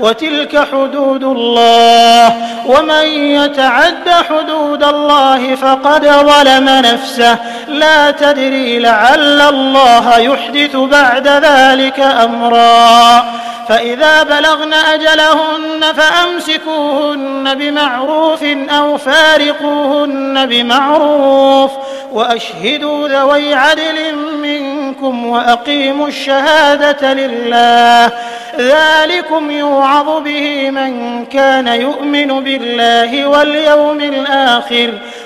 وتلك حدود الله. ومن يتعد حدود الله فقد ظلم نفسه. لا تدري لعل الله يحدث بعد ذلك أمرا. فإذا بلغن أجلهن فأمسكوهن بمعروف أو فارقوهن بمعروف. واشهدوا ذوي عدل منكم وأقيموا الشهادة لله. ذلكم يوعظ به من كان يؤمن بالله واليوم الآخر.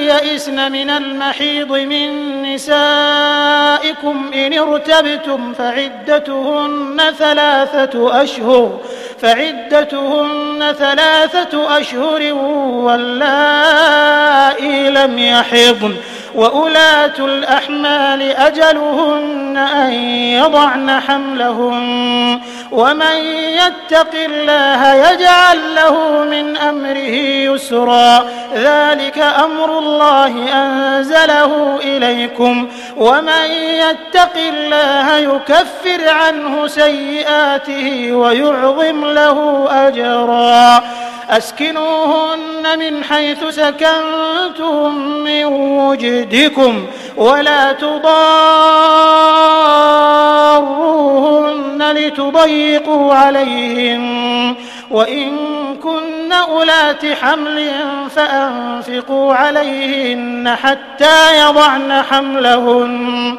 يئسن من المحيض من نسائكم إن ارتبتم فعدتهن ثلاثة أشهر فعدتهن ثلاثة أشهر واللائي لم يحضن وأولاة الأحمال أجلهن أن يضعن حملهن. ومن يتق الله يجعل له من أمره يسرا. ذلك أمر الله أنزله إليكم. ومن يتق الله يكفر عنه سيئاته ويعظم له أجرا. أسكنوهن من حيث سكنتم من وجدكم ولا تضاروهن لتضيقوا عليهم وإن كن أولات حمل فأنفقوا عليهن حتى يضعن حملهن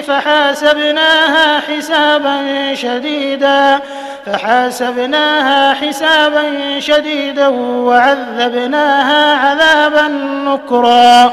فحاسبناها حسابا شديدا فحاسبناها حسابا شديدا وعذبناها عذابا نكرا.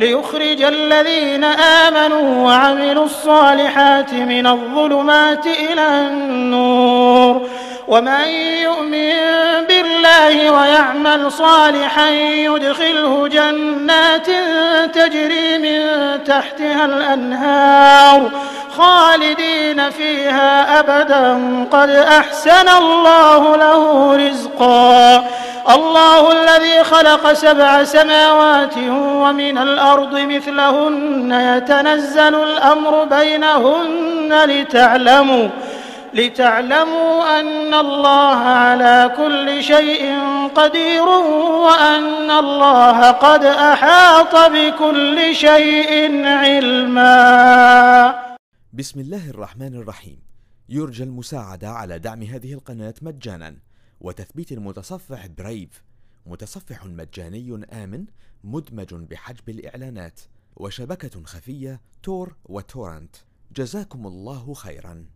ليخرج الذين آمنوا وعملوا الصالحات من الظلمات إلى النور. ومن يؤمن بالله ويعمل صالحا يدخله جنات تجري من تحتها الأنهار خالدين فيها أبدا. قد أحسن الله له رزقا. الله الذي خلق سبع سماوات ومن الأرض مثلهن يتنزل الأمر بينهن لتعلموا لتعلموا أن الله على كل شيء قدير وأن الله قد أحاط بكل شيء علما. بسم الله الرحمن الرحيم. يرجى المساعدة على دعم هذه القناة مجانا. وتثبيت المتصفح برايف متصفح مجاني آمن مدمج بحجب الإعلانات وشبكة خفية تور وتورنت. جزاكم الله خيرا.